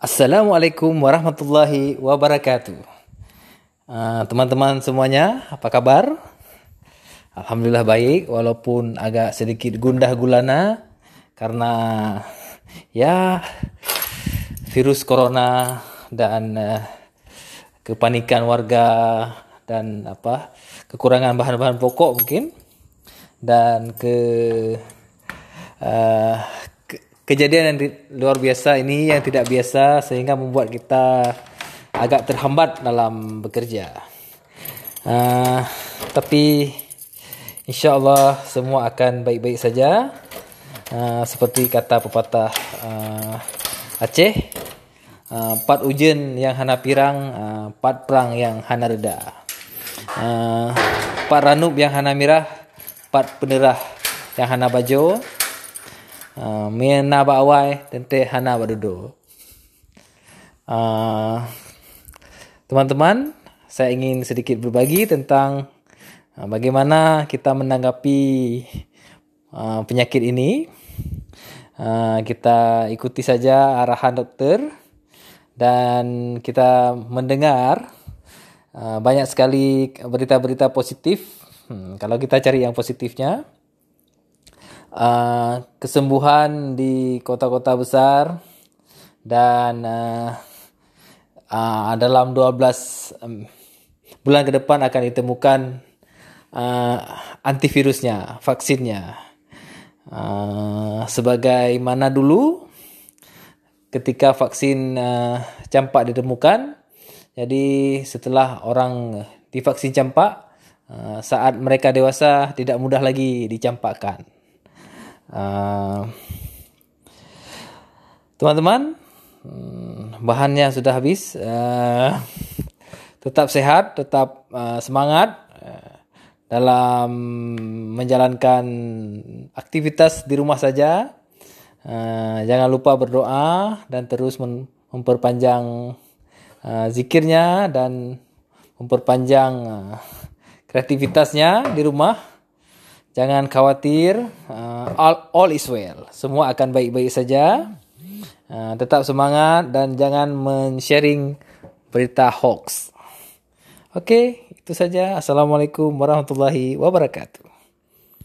Assalamualaikum warahmatullahi wabarakatuh. Uh, teman-teman semuanya, apa kabar? Alhamdulillah baik, walaupun agak sedikit gundah gulana karena ya virus corona dan uh, kepanikan warga dan apa kekurangan bahan-bahan pokok mungkin dan ke uh, kejadian yang luar biasa ini yang tidak biasa sehingga membuat kita agak terhambat dalam bekerja. Uh, tapi insya Allah semua akan baik-baik saja. Uh, seperti kata pepatah uh, Aceh, uh, ujen yang hana pirang, uh, perang yang hana reda. Uh, pat ranup yang hana mirah, pat penerah yang hana bajo. Uh, Mena bawai tente hana badudo. Uh, teman-teman, saya ingin sedikit berbagi tentang uh, bagaimana kita menanggapi penyakit ini. Kita ikuti saja arahan dokter dan kita mendengar banyak sekali berita-berita positif. Hmm, kalau kita cari yang positifnya, uh, kesembuhan di kota-kota besar dan uh, uh, dalam 12 um, bulan ke depan akan ditemukan uh, antivirusnya, vaksinnya. Uh, sebagaimana dulu ketika vaksin uh, campak ditemukan, jadi setelah orang divaksin campak, saat mereka dewasa tidak mudah lagi dicampakkan. Uh, teman-teman, uh, bahannya sudah habis. Uh, tetap sehat, tetap uh, semangat uh, dalam menjalankan aktivitas di rumah saja. Uh, jangan lupa berdoa dan terus memperpanjang uh, zikirnya dan memperpanjang uh, kreativitasnya di rumah. Jangan khawatir, uh, all, all is well. Semua akan baik-baik saja. Uh, tetap semangat dan jangan men-sharing berita hoax. Oke, okay, itu saja. Assalamualaikum warahmatullahi wabarakatuh.